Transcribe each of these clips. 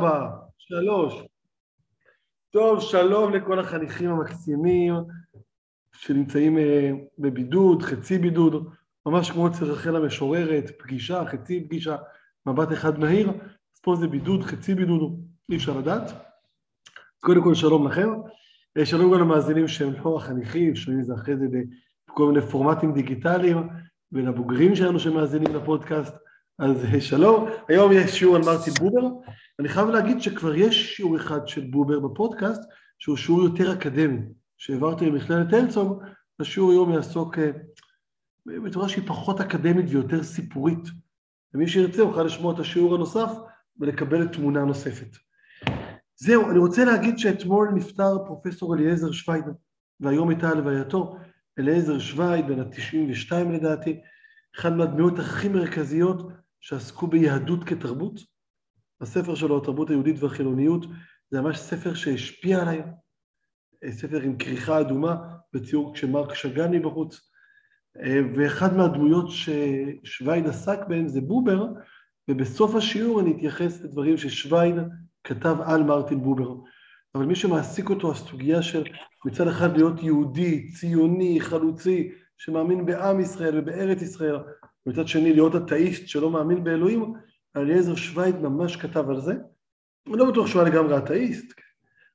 ארבע, שלוש. טוב, שלום לכל החניכים המקסימים שנמצאים אה, בבידוד, חצי בידוד, ממש כמו אצל רחל המשוררת, פגישה, חצי פגישה, מבט אחד מהיר, אז פה זה בידוד, חצי בידוד, אי אפשר לדעת. קודם כל שלום לכם, אה, שלום גם למאזינים שהם לא החניכים, שומעים את זה אחרי זה בכל מיני פורמטים דיגיטליים, ולבוגרים שלנו שמאזינים לפודקאסט. אז אה, שלום, היום יש שיעור על מרטין בובר, אני חייב להגיד שכבר יש שיעור אחד של בובר בפודקאסט, שהוא שיעור יותר אקדמי, שהעברתי במכללת הרצוג, השיעור היום יעסוק אה, בצורה שהיא פחות אקדמית ויותר סיפורית. ומי שירצה יוכל לשמוע את השיעור הנוסף ולקבל תמונה נוספת. זהו, אני רוצה להגיד שאתמול נפטר פרופסור אליעזר שווייד, והיום הייתה הלווייתו, אליעזר שווייד, בן ה-92 לדעתי, אחד מהדמויות הכי מרכזיות שעסקו ביהדות כתרבות. הספר שלו, התרבות היהודית והחילוניות, זה ממש ספר שהשפיע עליי, ספר עם כריכה אדומה בציור כשמרק שגן מבחוץ, ואחד מהדמויות ששווייד עסק בהן זה בובר, ובסוף השיעור אני אתייחס לדברים ששווייד כתב על מרטין בובר. אבל מי שמעסיק אותו הסוגיה של מצד אחד להיות יהודי, ציוני, חלוצי, שמאמין בעם ישראל ובארץ ישראל, ומצד שני להיות אתאיסט שלא מאמין באלוהים, אליעזר שווייד ממש כתב על זה. אני לא בטוח שהוא היה לגמרי אתאיסט,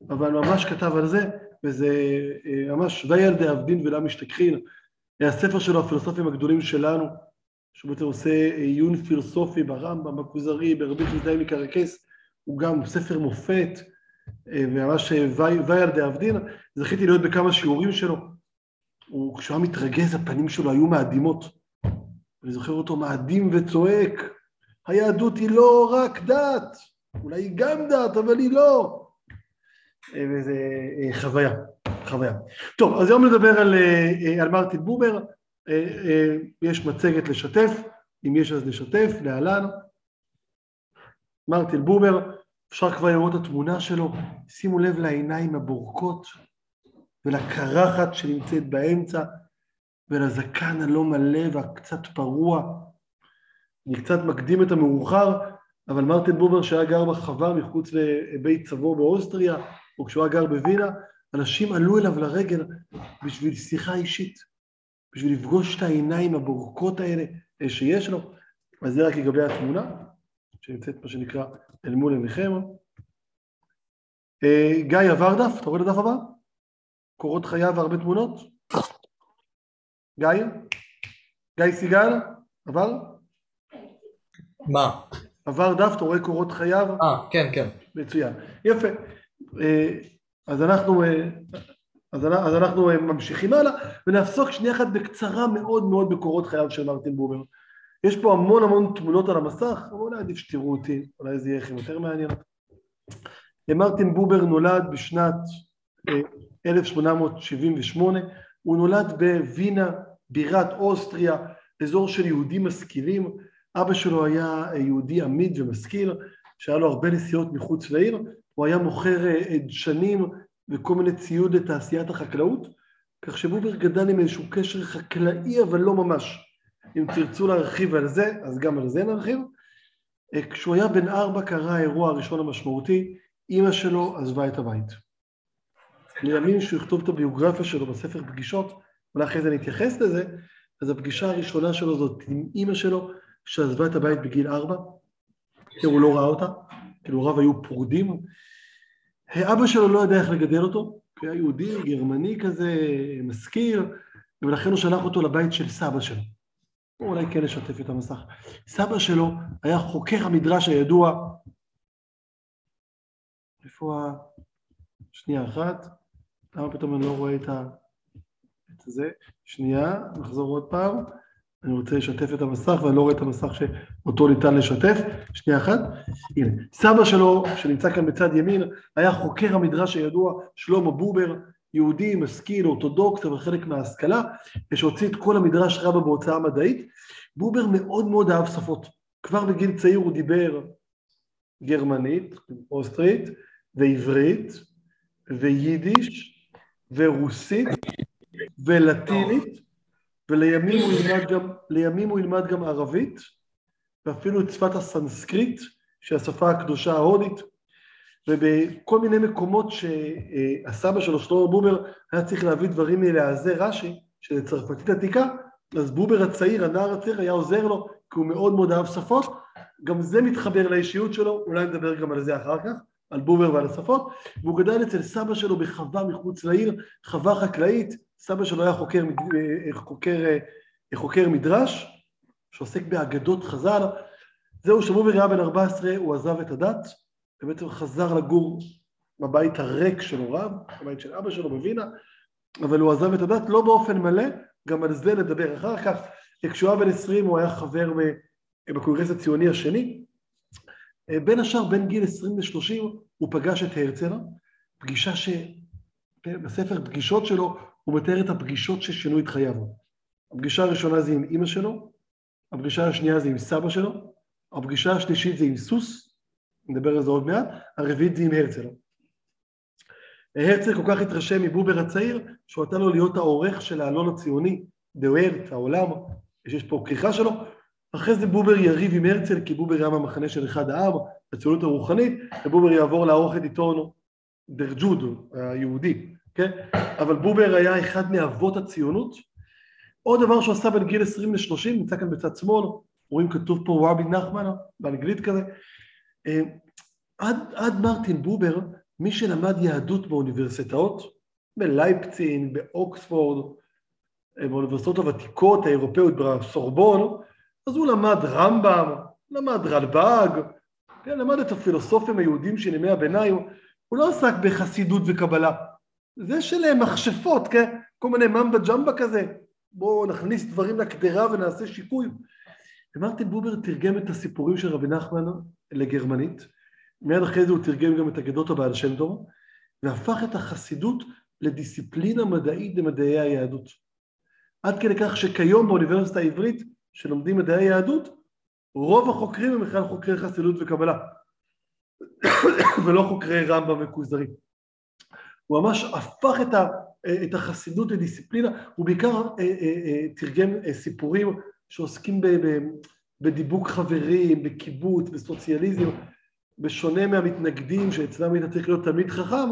אבל ממש כתב על זה, וזה אה, ממש וילדי עבדין ולה משתכחין, הספר שלו, הפילוסופים הגדולים שלנו, שהוא בעצם עושה עיון פילוסופי ברמב"ם, בכוזרי, ברבי חסדאי מקרקס, הוא גם ספר מופת, אה, וממש וילדי עבדין, זכיתי להיות בכמה שיעורים שלו. הוא, כשהוא היה מתרגז, הפנים שלו היו מאדימות. אני זוכר אותו מאדים וצועק, היהדות היא לא רק דת, אולי היא גם דת, אבל היא לא. אה, וזה אה, חוויה, חוויה. טוב, אז היום נדבר על, אה, על מרטין בובר, יש מצגת לשתף, אם יש אז נשתף, להלן. מרטין בובר, אפשר כבר לראות את התמונה שלו, שימו לב לעיניים הבורקות ולקרחת שנמצאת באמצע ולזקן הלא מלא והקצת פרוע. אני קצת מקדים את המאוחר, אבל מרטין בובר שהיה גר בחווה מחוץ לבית צבור באוסטריה, או כשהוא היה גר בווינה, אנשים עלו אליו לרגל בשביל שיחה אישית, בשביל לפגוש את העיניים הבורקות האלה אה, שיש לו. אז זה רק לגבי התמונה, שנמצאת מה שנקרא אל מול עיניכם. אה, גיא עבר דף, אתה רואה את הדף הבא? קורות חייו והרבה תמונות? גיא? גיא סיגל? עבר? מה? עבר דף, אתה רואה קורות חייו? אה, כן, כן. מצוין. יפה. אה, אז אנחנו, אה, אז אנחנו אה, ממשיכים הלאה, ונעסוק שנייה אחת בקצרה מאוד מאוד בקורות חייו של מרטין בובר. יש פה המון המון תמונות על המסך, אבל אולי עדיף שתראו אותי, אולי זה יהיה לכם יותר מעניין. מרטין בובר נולד בשנת 1878, הוא נולד בווינה, בירת אוסטריה, אזור של יהודים משכילים, אבא שלו היה יהודי עמיד ומשכיל, שהיה לו הרבה נסיעות מחוץ לעיר, הוא היה מוכר אה, דשנים וכל מיני ציוד לתעשיית החקלאות, כך שבובר גדל עם איזשהו קשר חקלאי, אבל לא ממש. אם תרצו להרחיב על זה, אז גם על זה נרחיב. אה, כשהוא היה בן ארבע קרה האירוע הראשון המשמעותי, אימא שלו עזבה את הבית. לימים שהוא יכתוב את הביוגרפיה שלו בספר פגישות, אולי אחרי זה נתייחס לזה, אז הפגישה הראשונה שלו זאת עם אימא שלו, שעזבה את הבית בגיל ארבע, כי הוא לא ראה אותה, כאילו הוריו היו פרודים. אבא שלו לא ידע איך לגדל אותו, הוא היה יהודי, גרמני כזה, משכיל, ולכן הוא שלח אותו לבית של סבא שלו. או אולי כן לשתף את המסך. סבא שלו היה חוקר המדרש הידוע. איפה ה... שנייה אחת. למה פתאום אני לא רואה את ה... זה? שנייה, נחזור עוד פעם. אני רוצה לשתף את המסך ואני לא רואה את המסך שאותו ניתן לשתף. שנייה אחת. הנה, סבא שלו, שנמצא כאן בצד ימין, היה חוקר המדרש הידוע, שלמה בובר, יהודי, משכיל, אורתודוקס, אבל חלק מההשכלה, שהוציא את כל המדרש רבה בהוצאה מדעית. בובר מאוד מאוד אהב שפות. כבר בגיל צעיר הוא דיבר גרמנית, אוסטרית, ועברית, ויידיש, ורוסית, ולטינית, ולימים הוא ילמד גם, לימים הוא ילמד גם ערבית, ואפילו את שפת הסנסקריט, שהיא השפה הקדושה ההודית. ובכל מיני מקומות שהסבא שלו, שלמה בובר, היה צריך להביא דברים מלהעזר רש"י, שזה צרפתית עתיקה, אז בובר הצעיר, הנער הצעיר, היה עוזר לו, כי הוא מאוד מאוד אהב שפות. גם זה מתחבר לאישיות שלו, אולי נדבר גם על זה אחר כך, על בובר ועל השפות. והוא גדל אצל סבא שלו בחווה מחוץ לעיר, חווה חקלאית. סבא שלו היה חוקר, חוקר, חוקר מדרש, שעוסק באגדות חז"ל. זהו, כשבובר היה בן 14 הוא עזב את הדת, ובעצם חזר לגור בבית הריק של הוריו, בבית של אבא שלו בווינה, אבל הוא עזב את הדת לא באופן מלא, גם על זה נדבר אחר כך. כשהוא היה בן 20 הוא היה חבר בקונגרס הציוני השני. בין השאר, בין גיל 20 ל-30 הוא פגש את הרצל, פגישה ש... בספר פגישות שלו הוא מתאר את הפגישות ששינו את חייו. הפגישה הראשונה זה עם אימא שלו, הפגישה השנייה זה עם סבא שלו, הפגישה השלישית זה עם סוס, נדבר על זה עוד מעט, הרביעית זה עם הרצל. הרצל כל כך התרשם מבובר הצעיר, שהוא נתן לו להיות העורך של העלון הציוני, דאוורט, העולם, יש פה כריכה שלו. אחרי זה בובר יריב עם הרצל, כי בובר היה מהמחנה של אחד העם, הציונות הרוחנית, ובובר יעבור לערוך את עיתון דרג'וד, היהודי, כן? אבל בובר היה אחד מאבות הציונות. עוד דבר שהוא עשה בין גיל 20 ל-30, נמצא כאן בצד שמאל, רואים כתוב פה רבי נחמן, באנגלית כזה. אה, עד, עד מרטין בובר, מי שלמד יהדות באוניברסיטאות, בלייפצין, באוקספורד, אה, באוניברסיטאות הוותיקות האירופאיות, בסורבון, אז הוא למד רמב"ם, למד רלב"ג, כן, למד את הפילוסופים היהודים של ימי הביניים, הוא לא עסק בחסידות וקבלה. זה של מכשפות, כן? כל מיני ממבה ג'מבה כזה, בואו נכניס דברים לקדרה ונעשה שיקוי. ומרטין בובר תרגם את הסיפורים של רבי נחמן לגרמנית, מיד אחרי זה הוא תרגם גם את אגדות הבעל שם טוב, והפך את החסידות לדיסציפלינה מדעית במדעי היהדות. עד כדי כך שכיום באוניברסיטה העברית, שלומדים מדעי היהדות, רוב החוקרים הם בכלל חוקרי חסידות וקבלה, ולא חוקרי רמב"ם וכוזרי. הוא ממש הפך את, ה, את החסידות לדיסציפלינה, הוא בעיקר אה, אה, אה, תרגם סיפורים שעוסקים בדיבוק חברים, בקיבוץ, בסוציאליזם, בשונה מהמתנגדים שאצלם היית צריך להיות תלמיד חכם,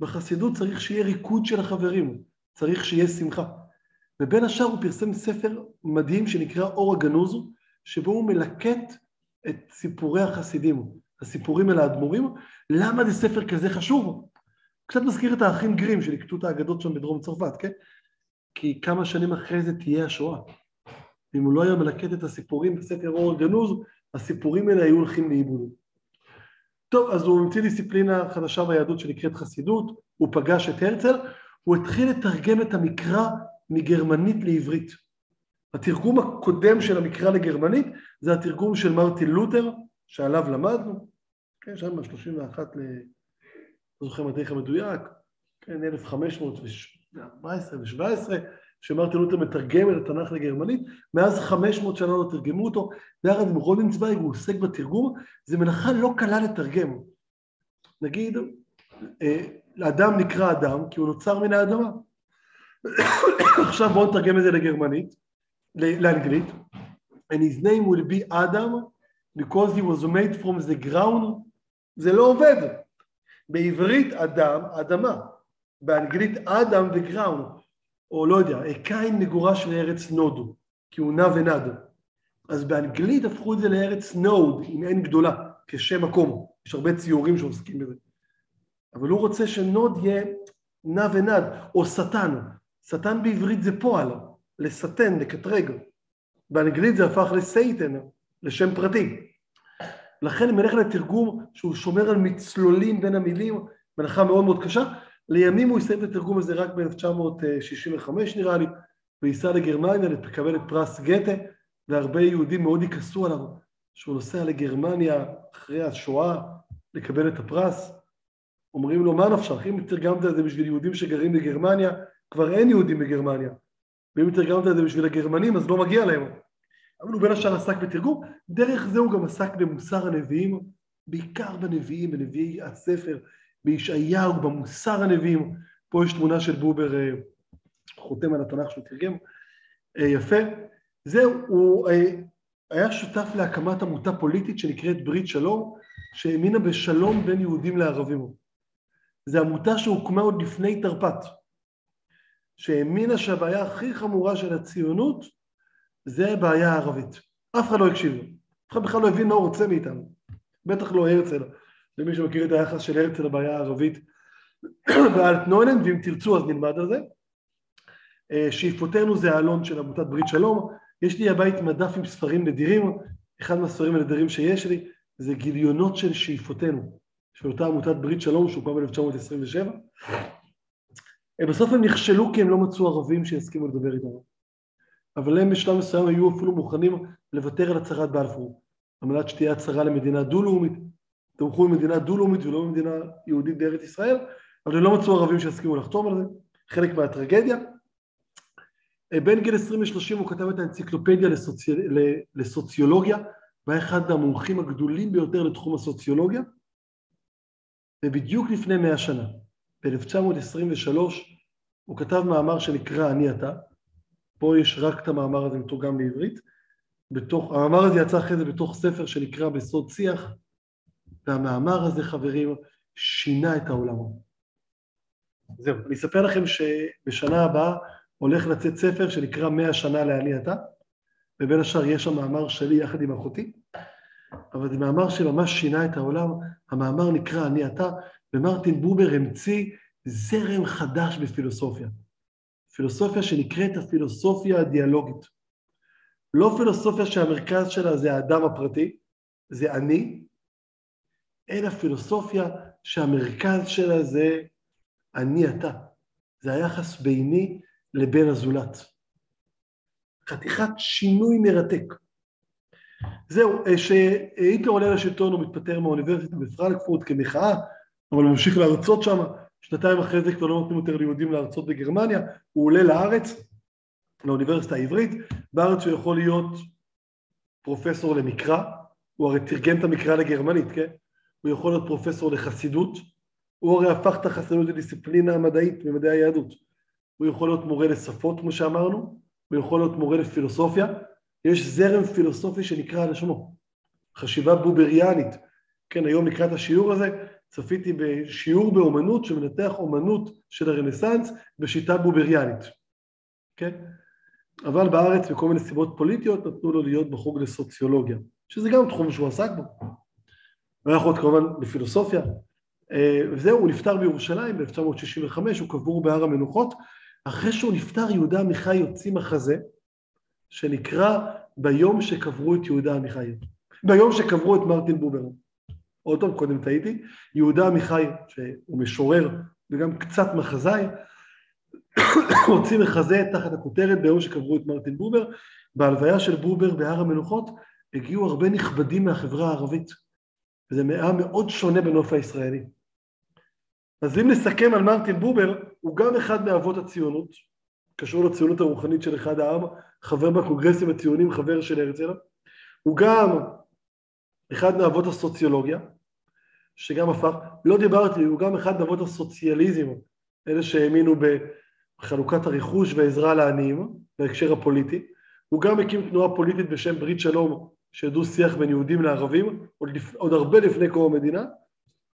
בחסידות צריך שיהיה ריקוד של החברים, צריך שיהיה שמחה. ובין השאר הוא פרסם ספר מדהים שנקרא אור הגנוז, שבו הוא מלקט את סיפורי החסידים, הסיפורים על האדמו"רים. למה זה ספר כזה חשוב? קצת מזכיר את האחים גרים שליקטו את האגדות שם בדרום צרפת, כן? כי כמה שנים אחרי זה תהיה השואה. אם הוא לא היה מלקט את הסיפורים בספר אור הגנוז, הסיפורים האלה היו הולכים לאיבוד. טוב, אז הוא המציא דיסציפלינה חדשה ביהדות שנקראת חסידות, הוא פגש את הרצל, הוא התחיל לתרגם את המקרא מגרמנית לעברית. התרגום הקודם של המקרא לגרמנית זה התרגום של מרטין לותר, שעליו למדנו, כן, שם ב-31 ל... לא זוכר מתי המדויק, כן, 1514 ו-17, שמרטין לותר מתרגם את התנ"ך לגרמנית, מאז 500 שנה לא תרגמו אותו, ביחד עם רודנצוויג הוא עוסק בתרגום, זה מלאכה לא קלה לתרגם. נגיד, אה, לאדם נקרא אדם כי הוא נוצר מן האדמה. עכשיו בואו נתרגם את זה לגרמנית, לאנגלית. And his name will be Adam because he was made from the ground. זה לא עובד. בעברית אדם, אדמה. באנגלית Adam ו ground. או לא יודע, קין מגורש לארץ נוד, כי הוא נע ונד. אז באנגלית הפכו את זה לארץ נוד, עם N גדולה, כשם מקום. יש הרבה ציורים שעוסקים בזה. אבל הוא רוצה שנוד יהיה נע ונד, או שטן. שטן בעברית זה פועל, לסטן, לקטרג. באנגלית זה הפך לסייטן, לשם פרטי. לכן אם נלך לתרגום שהוא שומר על מצלולים בין המילים, מלאכה מאוד מאוד קשה, לימים הוא יסיים את התרגום הזה רק ב-1965 נראה לי, וייסע לגרמניה לקבל את פרס גתה, והרבה יהודים מאוד יכעסו עליו שהוא נוסע לגרמניה אחרי השואה לקבל את הפרס. אומרים לו, מה נפשך? אם תרגמת את זה בשביל יהודים שגרים בגרמניה, כבר אין יהודים בגרמניה. ואם תרגמת את זה בשביל הגרמנים, אז לא מגיע להם. אבל הוא בין השאר עסק בתרגום, דרך זה הוא גם עסק במוסר הנביאים, בעיקר בנביאים, בנביאי הספר, בישעיהו, במוסר הנביאים. פה יש תמונה של בובר אה, חותם על התנ"ך שהוא תרגם, אה, יפה. זהו, הוא אה, היה שותף להקמת עמותה פוליטית שנקראת ברית שלום. שהאמינה בשלום בין יהודים לערבים. זו עמותה שהוקמה עוד לפני תרפ"ט, שהאמינה שהבעיה הכי חמורה של הציונות זה הבעיה הערבית. אף אחד לא הקשיב אף אחד בכלל לא הבין מה הוא רוצה מאיתנו, בטח לא הרצל, למי שמכיר את היחס של הרצל לבעיה הערבית באלטנוילנד, ואם תרצו אז נלמד על זה. אה, שאיפותינו זה האלון של עמותת ברית שלום, יש לי הבית מדף עם ספרים נדירים, אחד מהספרים הנדירים שיש לי זה גיליונות של שאיפותינו, של אותה עמותת ברית שלום שהוקמה ב-1927. אה, בסוף הם נכשלו כי הם לא מצאו ערבים שיסכימו לדבר איתנו. אבל הם בשלב מסוים היו אפילו מוכנים לוותר על הצהרת בלפור, על מנת שתהיה הצהרה למדינה דו-לאומית. תמכו במדינה דו-לאומית ולא במדינה יהודית בארץ ישראל, אבל הם לא מצאו ערבים שיסכימו לחתום על זה, חלק מהטרגדיה. אה, בין גיל 20 ל-30 הוא כתב את האנציקלופדיה לסוצי... לסוציולוגיה, והיה אחד המומחים הגדולים ביותר לתחום הסוציולוגיה, ובדיוק לפני מאה שנה, ב-1923, הוא כתב מאמר שנקרא אני אתה, פה יש רק את המאמר הזה מתורגם לעברית, בתוך, המאמר הזה יצא אחרי זה בתוך ספר שנקרא בסוד שיח, והמאמר הזה חברים שינה את העולם. זהו, אני אספר לכם שבשנה הבאה הולך לצאת ספר שנקרא מאה שנה לעלייתה, ובין השאר יש שם מאמר שלי יחד עם אחותי, אבל זה מאמר שממש שינה את העולם, המאמר נקרא אני אתה, ומרטין בובר המציא זרם חדש בפילוסופיה. פילוסופיה שנקראת הפילוסופיה הדיאלוגית. לא פילוסופיה שהמרכז שלה זה האדם הפרטי, זה אני, אלא פילוסופיה שהמרכז שלה זה אני אתה. זה היחס ביני לבין הזולת. חתיכת שינוי מרתק. זהו, שהיטלר עולה לשלטון הוא מתפטר מהאוניברסיטה בפרנקפורט כמחאה, אבל הוא ממשיך להרצות שם, שנתיים אחרי זה כבר לא נותנים יותר ליהודים להרצות בגרמניה, הוא עולה לארץ, לאוניברסיטה העברית, בארץ הוא יכול להיות פרופסור למקרא, הוא הרי תרגם את המקרא לגרמנית, כן? הוא יכול להיות פרופסור לחסידות, הוא הרי הפך את החסידות לדיסציפלינה מדעית ממדעי היהדות. הוא יכול להיות מורה לשפות, כמו שאמרנו, הוא יכול להיות מורה לפילוסופיה, יש זרם פילוסופי שנקרא על שמו, חשיבה בובריאנית. כן, היום לקראת השיעור הזה, צפיתי בשיעור באומנות שמנתח אומנות של הרנסאנס בשיטה בובריאנית, כן? אבל בארץ, מכל מיני סיבות פוליטיות, נתנו לו להיות בחוג לסוציולוגיה, שזה גם תחום שהוא עסק בו. והיה יכול כמובן בפילוסופיה. אה, וזהו, הוא נפטר בירושלים ב-1965, הוא קבור בהר המנוחות. אחרי שהוא נפטר, יהודה עמיחי יוציא מחזה, שנקרא ביום שקברו את יהודה עמיחי. ביום שקברו את מרטין בובר. עוד פעם, קודם טעיתי, יהודה עמיחי, שהוא משורר וגם קצת מחזאי, הוציא מחזה תחת הכותרת ביום שקברו את מרטין בובר. בהלוויה של בובר בהר המנוחות הגיעו הרבה נכבדים מהחברה הערבית, וזה היה מאוד שונה בנוף הישראלי. אז אם נסכם על מרטין בובר, הוא גם אחד מאבות הציונות, קשור לציונות הרוחנית של אחד העם, חבר בקונגרסים הציונים, חבר של הרצל, הוא גם אחד מאבות הסוציולוגיה, שגם הפך, לא דיברתי, הוא גם אחד מאבות הסוציאליזם, אלה שהאמינו בחלוקת הרכוש והעזרה לעניים, בהקשר הפוליטי, הוא גם הקים תנועה פוליטית בשם ברית שלום, שדו שיח בין יהודים לערבים, עוד, לפ... עוד הרבה לפני קום המדינה,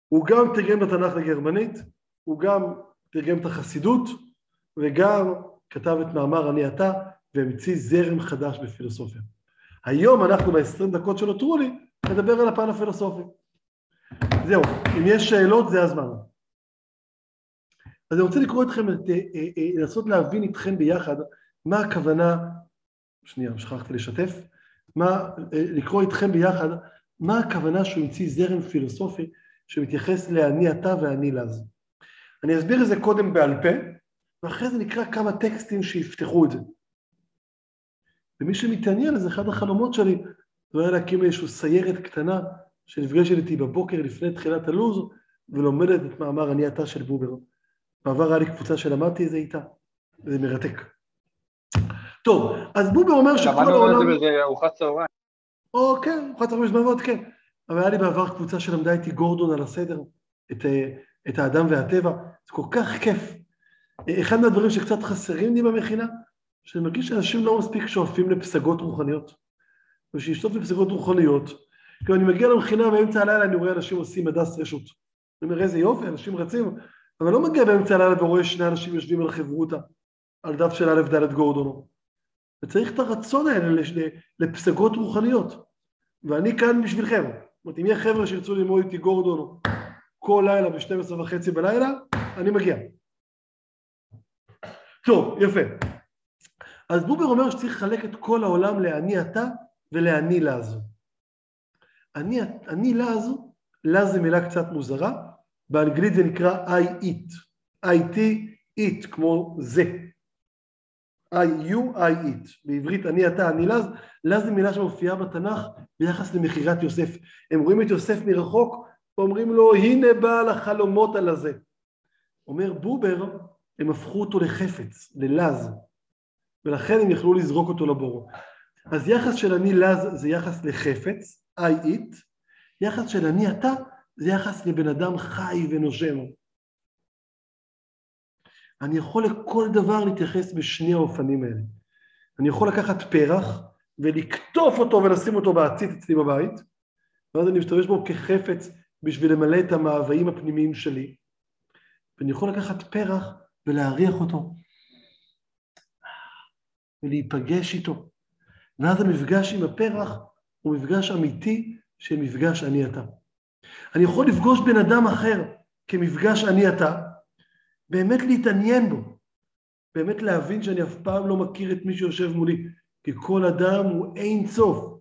הוא גם תרגם את התנ"ך לגרמנית, הוא גם תרגם את החסידות, וגם כתב את מאמר אני אתה, והמציא זרם חדש בפילוסופיה. היום אנחנו בעשרים דקות שנותרו לי, נדבר על הפן הפילוסופי. זהו, אם יש שאלות זה הזמן. אז אני רוצה לקרוא אתכם, אה, אה, אה, לנסות להבין איתכם ביחד מה הכוונה, שנייה, שכחתי לשתף, מה, לקרוא איתכם ביחד מה הכוונה שהוא המציא זרם פילוסופי שמתייחס לאני אתה ואני לז. אני אסביר את זה קודם בעל פה, ואחרי זה נקרא כמה טקסטים שיפתחו את זה. ומי שמתעניין, אז אחד החלומות שלי זה היה להקים איזושהי סיירת קטנה שנפגשת איתי בבוקר לפני תחילת הלו"ז ולומדת את מאמר אני אתה של בובר. בעבר היה לי קבוצה שלמדתי את זה איתה, זה מרתק. טוב, אז בובר אומר שכל העולם... למדנו את זה באיזה ארוחת צהריים. או כן, ארוחת צהריים זמנות, כן. אבל היה לי בעבר קבוצה שלמדה איתי גורדון על הסדר, את, אה, את האדם והטבע, זה כל כך כיף. אחד מהדברים שקצת חסרים לי במכינה, שאני מרגיש שאנשים לא מספיק שואפים לפסגות רוחניות. ושישטוף לפסגות רוחניות, כי אני מגיע למכינה באמצע הלילה, אני רואה אנשים עושים הדס רשות. אני אומר, איזה יופי, אנשים רצים, אבל לא מגיע באמצע הלילה ורואה שני אנשים יושבים על חברותה, על דף של א' ד' גורדונו. וצריך את הרצון האלה לפסגות רוחניות. ואני כאן בשבילכם. זאת אומרת, אם יהיה חבר'ה שירצו ללמוד איתי גורדון כל לילה ב-12 וחצי בלילה, אני מגיע. טוב, יפה. אז בובר אומר שצריך לחלק את כל העולם לאני אתה ולאני לה זו. אני, אני לה זו, לה זה מילה קצת מוזרה, באנגלית זה נקרא I eat. I-T, eat, כמו זה. I-U, I eat. בעברית אני אתה, אני לז, לז זה מילה שמופיעה בתנ"ך ביחס למכירת יוסף. הם רואים את יוסף מרחוק ואומרים לו, הנה בעל החלומות על הזה. אומר בובר, הם הפכו אותו לחפץ, ללז, ולכן הם יכלו לזרוק אותו לבור. אז יחס של אני לז זה יחס לחפץ, I eat, יחס של אני אתה זה יחס לבן אדם חי ונושם. אני יכול לכל דבר להתייחס בשני האופנים האלה. אני יכול לקחת פרח ולקטוף אותו ולשים אותו בעציץ אצלי בבית, ואז אני משתמש בו כחפץ בשביל למלא את המאוויים הפנימיים שלי, ואני יכול לקחת פרח ולהריח אותו, ולהיפגש איתו. ואז המפגש עם הפרח הוא מפגש אמיתי של מפגש אני אתה. אני יכול לפגוש בן אדם אחר כמפגש אני אתה, באמת להתעניין בו, באמת להבין שאני אף פעם לא מכיר את מי שיושב מולי, כי כל אדם הוא אין סוף.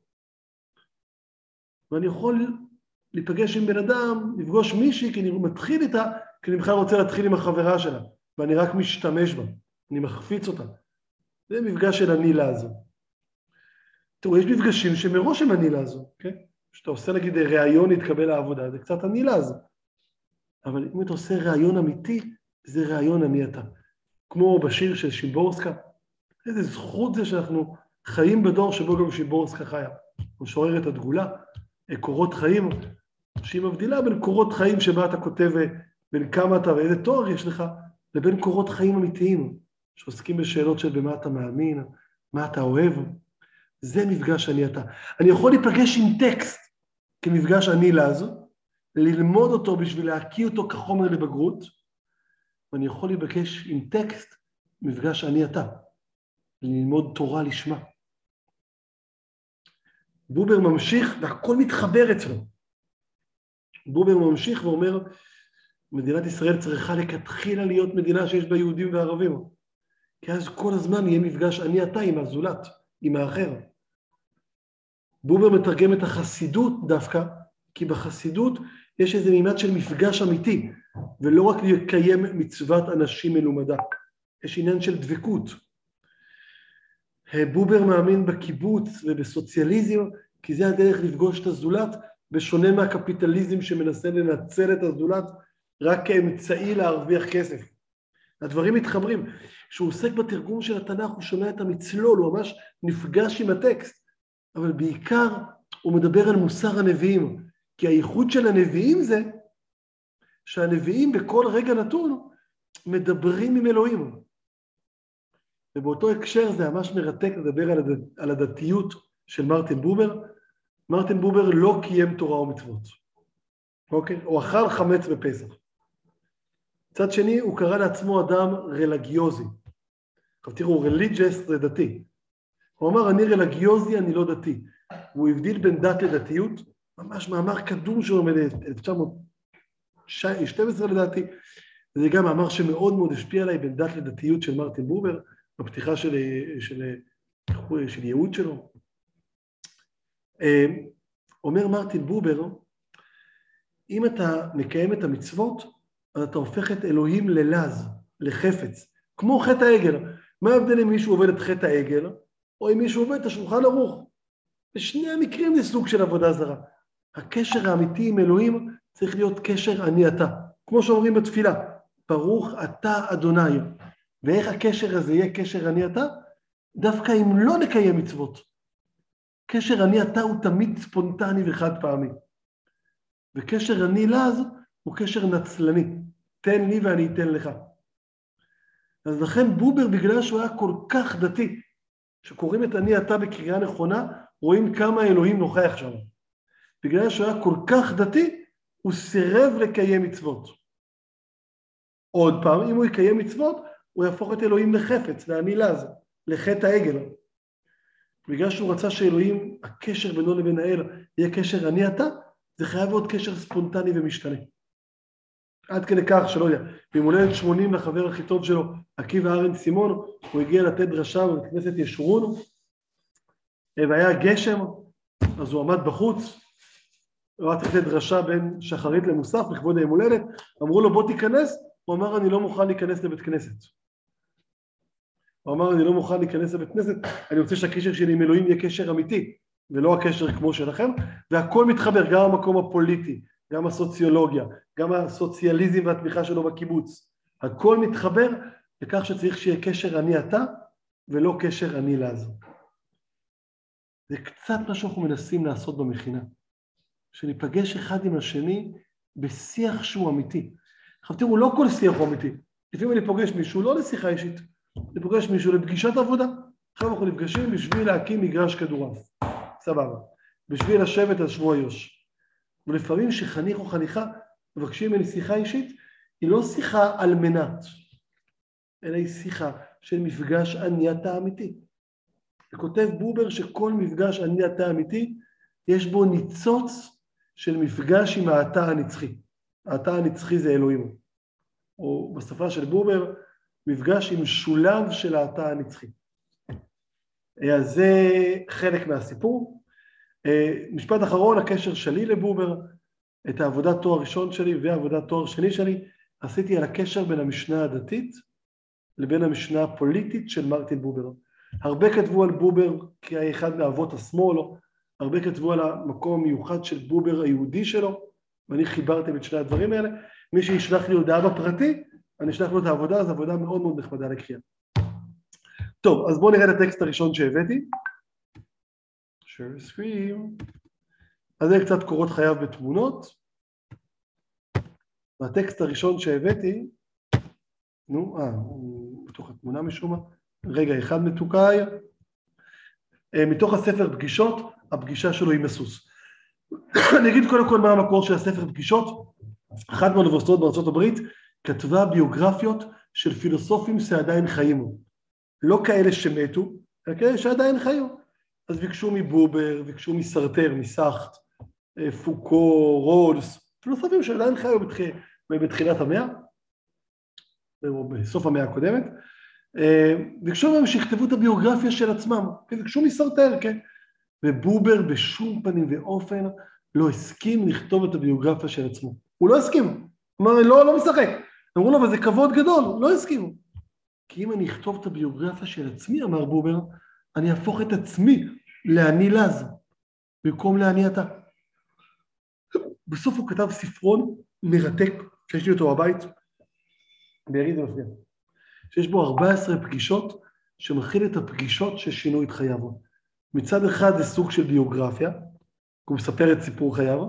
ואני יכול להיפגש עם בן אדם, לפגוש מישהי, כי אני מתחיל איתה, כי אני בכלל רוצה להתחיל עם החברה שלה, ואני רק משתמש בה, אני מחפיץ אותה. זה מפגש של הנילה הזו. תראו, יש מפגשים שמראש הם הנילה הזו, כן? כשאתה עושה נגיד ראיון להתקבל לעבודה, זה קצת הנילה הזו. אבל אם אתה עושה ראיון אמיתי, זה ראיון אני אתה. כמו בשיר של שימבורסקה, איזה זכות זה שאנחנו חיים בדור שבו גם שימבורסקה חיה. משוררת הדגולה, קורות חיים, שהיא מבדילה בין קורות חיים שבה אתה כותב בין כמה אתה ואיזה תואר יש לך, לבין קורות חיים אמיתיים, שעוסקים בשאלות של במה אתה מאמין, מה אתה אוהב. זה מפגש אני אתה. אני יכול להיפגש עם טקסט כמפגש אני לזו, ללמוד אותו בשביל להקיא אותו כחומר לבגרות, ואני יכול להיפגש עם טקסט, מפגש אני אתה, ללמוד תורה לשמה. בובר ממשיך, והכל מתחבר אצלו. בובר ממשיך ואומר, מדינת ישראל צריכה לכתחילה להיות מדינה שיש בה יהודים וערבים, כי אז כל הזמן יהיה מפגש אני אתה עם הזולת, עם האחר. בובר מתרגם את החסידות דווקא, כי בחסידות יש איזה מימד של מפגש אמיתי, ולא רק לקיים מצוות אנשים מלומדה, יש עניין של דבקות. בובר מאמין בקיבוץ ובסוציאליזם, כי זה הדרך לפגוש את הזולת, בשונה מהקפיטליזם שמנסה לנצל את הזולת רק כאמצעי להרוויח כסף. הדברים מתחברים. כשהוא עוסק בתרגום של התנ"ך הוא שומע את המצלול, הוא ממש נפגש עם הטקסט, אבל בעיקר הוא מדבר על מוסר הנביאים, כי הייחוד של הנביאים זה שהנביאים בכל רגע נתון מדברים עם אלוהים. ובאותו הקשר זה ממש מרתק לדבר על, הד... על הדתיות של מרטין בובר. מרטין בובר לא קיים תורה ומצוות, אוקיי? הוא אכל חמץ בפסח. מצד שני, הוא קרא לעצמו אדם רלגיוזי. עכשיו תראו, רליג'ס זה דתי. הוא אמר, אני רלגיוזי, אני לא דתי. הוא הבדיל בין דת לדתיות, ממש מאמר קדום שלו מ-1912 לדעתי, וזה גם מאמר שמאוד מאוד השפיע עליי בין דת לדתיות של מרטין בובר, בפתיחה של, של, של, של ייעוד שלו. אה, אומר מרטין בובר, אם אתה מקיים את המצוות, אז אתה הופך את אלוהים ללז, לחפץ, כמו חטא העגל. מה ההבדל אם מישהו עובד את חטא העגל, או אם מישהו עובד את השולחן ערוך? בשני המקרים זה סוג של עבודה זרה. הקשר האמיתי עם אלוהים צריך להיות קשר אני אתה. כמו שאומרים בתפילה, ברוך אתה אדוני. ואיך הקשר הזה יהיה קשר אני אתה? דווקא אם לא נקיים מצוות. קשר אני אתה הוא תמיד ספונטני וחד פעמי. וקשר אני לז הוא קשר נצלני. תן לי ואני אתן לך. אז לכן בובר, בגלל שהוא היה כל כך דתי, שקוראים את אני אתה בקריאה נכונה, רואים כמה אלוהים נוכח שם. בגלל שהוא היה כל כך דתי, הוא סירב לקיים מצוות. עוד פעם, אם הוא יקיים מצוות, הוא יהפוך את אלוהים לחפץ, לעני לז, לחטא העגל. בגלל שהוא רצה שאלוהים, הקשר בינו לבין האל יהיה קשר אני אתה, זה חייב להיות קשר ספונטני ומשתנה. עד כדי כך שלא יודע, ביום הולדת 80 לחבר הכי טוב שלו, עקיבא ארן סימון, הוא הגיע לתת דרשה בבית כנסת ישורון, והיה גשם, אז הוא עמד בחוץ, הוא היה לתת דרשה בין שחרית למוסף לכבוד היום הולדת, אמרו לו בוא תיכנס, הוא אמר אני לא מוכן להיכנס לבית כנסת. הוא אמר אני לא מוכן להיכנס לבית כנסת, אני רוצה שהקשר שלי עם אלוהים יהיה קשר אמיתי, ולא הקשר כמו שלכם, והכל מתחבר, גם המקום הפוליטי, גם הסוציולוגיה, גם הסוציאליזם והתמיכה שלו בקיבוץ, הכל מתחבר לכך שצריך שיהיה קשר אני אתה, ולא קשר אני לעזור. זה קצת מה שאנחנו מנסים לעשות במכינה, שניפגש אחד עם השני בשיח שהוא אמיתי. עכשיו תראו, לא כל שיח הוא אמיתי. לפעמים אני פוגש מישהו לא לשיחה אישית, אני פוגש מישהו לפגישת עבודה. עכשיו אנחנו נפגשים בשביל להקים מגרש כדורעף. סבבה. בשביל לשבת על שבוע יוש. ולפעמים שחניך או חניכה מבקשים ממני שיחה אישית, היא לא שיחה על מנת, אלא היא שיחה של מפגש אני אתה אמיתי. וכותב בובר שכל מפגש אני אתה אמיתי, יש בו ניצוץ של מפגש עם האתה הנצחי. האתה הנצחי זה אלוהים. או בשפה של בובר, מפגש עם שולב של האתה הנצחי. אז זה חלק מהסיפור. משפט אחרון, הקשר שלי לבובר, את העבודת תואר ראשון שלי ועבודת תואר שני שלי, עשיתי על הקשר בין המשנה הדתית לבין המשנה הפוליטית של מרטין בובר. הרבה כתבו על בובר כי היה אחד מאבות השמאל, הרבה כתבו על המקום המיוחד של בובר היהודי שלו, ואני חיברתי את שני הדברים האלה. מי שישלח לי הודעה בפרטי, אני אשלח לו את העבודה, זו עבודה מאוד מאוד נחמדה לקריאה. טוב, אז בואו נראה את הטקסט הראשון שהבאתי. Share screen. אז זה קצת קורות חייו בתמונות. והטקסט הראשון שהבאתי, נו, אה, הוא בתוך התמונה משום מה. רגע אחד מתוקאי, אה, מתוך הספר פגישות, הפגישה שלו עם הסוס. אני אגיד קודם כל מה המקור של הספר פגישות. אחת מהאוניברסיטאות בארצות הברית כתבה ביוגרפיות של פילוסופים שעדיין חיים. לא כאלה שמתו, אלא כאלה שעדיין חיו. אז ביקשו מבובר, ביקשו מסרטר, מסאכט, אה, פוקו, רולס, פילוסופים שעדיין חיו בתח... בתחילת המאה, או בסוף המאה הקודמת, אה, ביקשו מהם שיכתבו את הביוגרפיה של עצמם, ביקשו מסרטר, כן? ובובר בשום פנים ואופן לא הסכים לכתוב את הביוגרפיה של עצמו. הוא לא הסכים, אמר, לא, לא משחק. אמרו לו, אבל זה כבוד גדול, לא הסכימו. כי אם אני אכתוב את הביוגרפיה של עצמי, אמר בובר, אני אהפוך את עצמי לאני לז, במקום לאני אתה. בסוף הוא כתב ספרון מרתק, שיש לי אותו בבית, בארי זה מפריע. שיש בו 14 פגישות, שמכיל את הפגישות ששינו את חייו. מצד אחד זה סוג של ביוגרפיה, הוא מספר את סיפור חייו,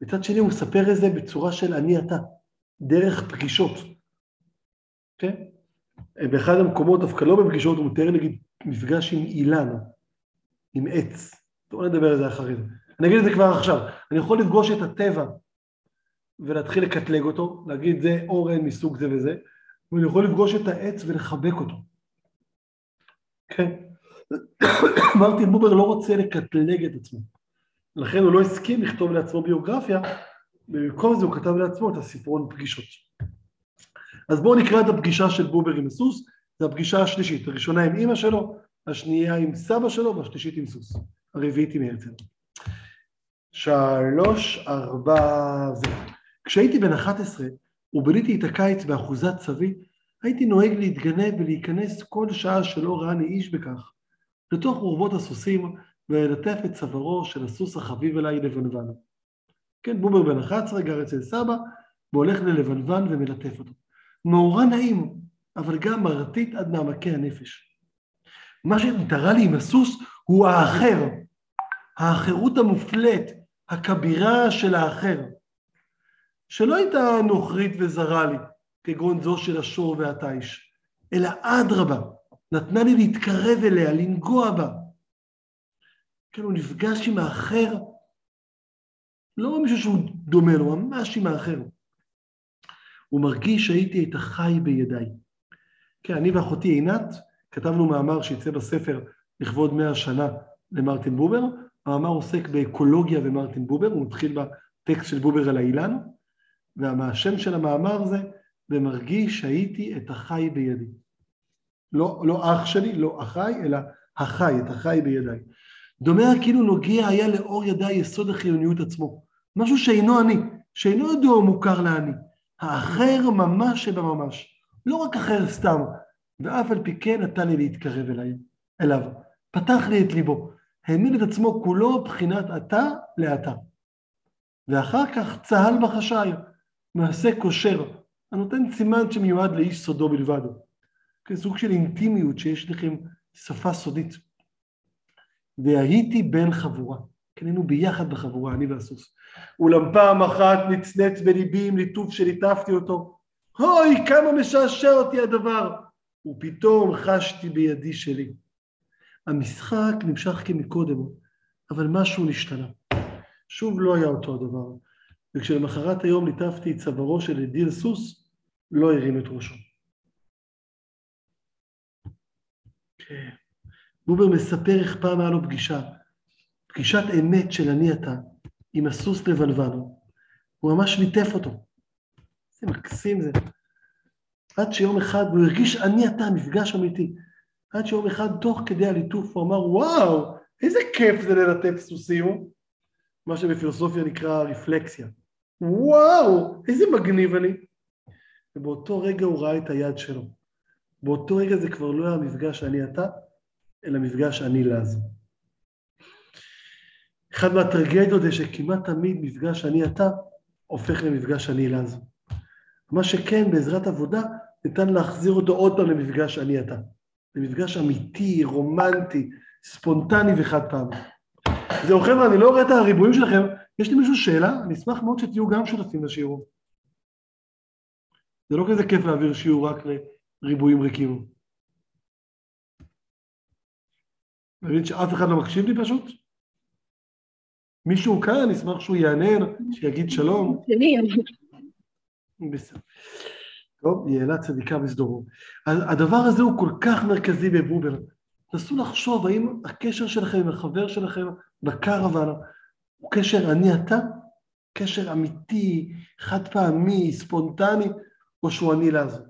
מצד שני הוא מספר את זה בצורה של אני אתה, דרך פגישות. כן? באחד המקומות, דווקא לא בפגישות, הוא מתאר נגיד מפגש עם אילן, עם עץ. בואו נדבר על זה אחרי זה. אני אגיד את זה כבר עכשיו. אני יכול לפגוש את הטבע ולהתחיל לקטלג אותו, להגיד זה אורן מסוג זה וזה, ואני יכול לפגוש את העץ ולחבק אותו. כן? מרטין בובר לא רוצה לקטלג את עצמו. לכן הוא לא הסכים לכתוב לעצמו ביוגרפיה, ובמקום זה הוא כתב לעצמו את הספרון פגישות. אז בואו נקרא את הפגישה של בובר עם הסוס, זו הפגישה השלישית, הראשונה עם אימא שלו, השנייה עם סבא שלו והשלישית עם סוס, הרביעית עם הרצל. שלוש, ארבע, זה. כשהייתי בן 11 וביליתי את הקיץ באחוזת סבי, הייתי נוהג להתגנב ולהיכנס כל שעה שלא ראני איש בכך, לתוך אורבות הסוסים וללטף את צווארו של הסוס החביב אליי לבנוון. כן, בובר בן 11 גר אצל סבא, והולך ללבנוון ומלטף אותו. מאורע נעים, אבל גם מרטיט עד מעמקי הנפש. מה שנתרה לי עם הסוס הוא האחר, האחרות המופלית, הכבירה של האחר, שלא הייתה נוכרית וזרה לי, כגון זו של השור והתיש, אלא אדרבה, נתנה לי להתקרב אליה, לנגוע בה. כן, הוא נפגש עם האחר לא מישהו שהוא דומה לו, ממש עם האחר. הוא מרגיש שהייתי את החי בידיי. כן, אני ואחותי עינת כתבנו מאמר שיצא בספר לכבוד מאה שנה למרטין בובר, המאמר עוסק באקולוגיה ומרטין בובר, הוא מתחיל בטקסט של בובר על האילן, והשם של המאמר זה, ומרגיש שהייתי את החי בידי. לא, לא אח שלי, לא אחי, אלא החי, את החי בידיי. דומה כאילו נוגע היה לאור ידיי יסוד החיוניות עצמו, משהו שאינו אני, שאינו ידוע מוכר לאני, האחר ממש שבממש, לא רק אחר סתם, ואף על פי כן נתן לי להתקרב אליי, אליו, פתח לי את ליבו, העמיד את עצמו כולו בחינת אתה לאתה. ואחר כך צהל בחשאי, מעשה קושר, הנותן סימן שמיועד לאיש סודו בלבד. כסוג של אינטימיות שיש לכם שפה סודית. והייתי בן חבורה, היינו ביחד בחבורה, אני והסוס. אולם פעם אחת נצנץ בליבי עם ליטוף שליטפתי אותו. אוי, כמה משעשע אותי הדבר! ופתאום חשתי בידי שלי. המשחק נמשך כמקודם, אבל משהו נשתנה. שוב לא היה אותו הדבר, וכשלמחרת היום ליטפתי את צווארו של אדיר סוס, לא הרים את ראשו. בובר מספר איך פעם היה לו פגישה, פגישת אמת של אני אתה, עם הסוס לבלבן. הוא ממש ליטף אותו. איזה מקסים זה. עד שיום אחד, הוא הרגיש אני אתה, מפגש אמיתי. עד שיום אחד, תוך כדי הליטוף, הוא אמר, וואו, איזה כיף זה ללטף סוסים, מה שבפילוסופיה נקרא רפלקסיה. וואו, איזה מגניב אני. ובאותו רגע הוא ראה את היד שלו. באותו רגע זה כבר לא היה מפגש אני אתה, אלא מפגש אני לז. אחד מהטרגדיות זה שכמעט תמיד מפגש אני אתה הופך למפגש אני לז. מה שכן, בעזרת עבודה, ניתן להחזיר אותו עוד פעם למפגש אני אתה. למפגש אמיתי, רומנטי, ספונטני וחד פעם. זהו חבר'ה, אני לא רואה את הריבועים שלכם, יש לי מישהו שאלה? אני אשמח מאוד שתהיו גם שותפים לשיעור. זה לא כזה כיף להעביר שיעור רק לריבועים ריקים. מבין שאף אחד לא מקשיב לי פשוט? מישהו כאן, אני אשמח שהוא יענן, שיגיד שלום. בסדר. טוב, יעלה צדיקה בסדורו. הדבר הזה הוא כל כך מרכזי בבובר. תנסו לחשוב האם הקשר שלכם עם החבר שלכם בקרוון הוא קשר אני אתה? קשר אמיתי, חד פעמי, ספונטני, או שהוא אני לעזור.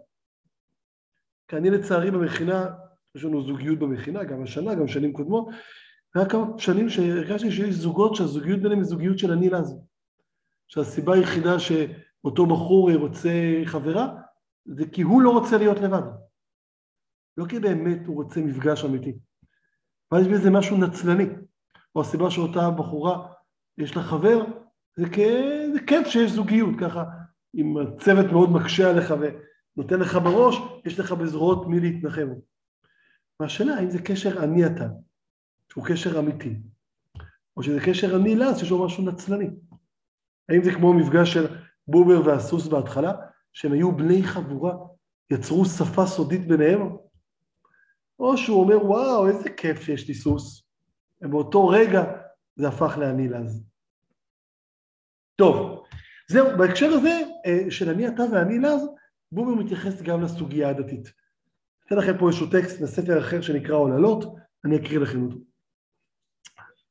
כי אני לצערי במכינה, יש לנו זוגיות במכינה, גם השנה, גם שנים קודמות, והיה כמה שנים שהרגשתי שיש זוגות שהזוגיות ביניהם היא זוגיות של אני לעזור. שהסיבה היחידה שאותו בחור רוצה חברה, זה כי הוא לא רוצה להיות לבד. לא כי באמת הוא רוצה מפגש אמיתי. ואז יש בזה משהו נצלני. או הסיבה שאותה בחורה יש לה חבר, זה, כ... זה כיף שיש זוגיות, ככה, אם הצוות מאוד מקשה עליך ונותן לך בראש, יש לך בזרועות מי להתנחם. והשאלה, האם זה קשר אני אתה, שהוא קשר אמיתי, או שזה קשר אני לה, שיש לו משהו נצלני. האם זה כמו מפגש של בובר והסוס בהתחלה, שהם היו בני חבורה, יצרו שפה סודית ביניהם? או שהוא אומר, וואו, איזה כיף שיש לי סוס, ובאותו רגע זה הפך לאני לז. טוב, זהו, בהקשר הזה אה, של אני אתה ואני לז, בובר מתייחס גם לסוגיה הדתית. אתן לכם פה איזשהו טקסט בספר אחר שנקרא עוללות, אני אקריא לכם אותו.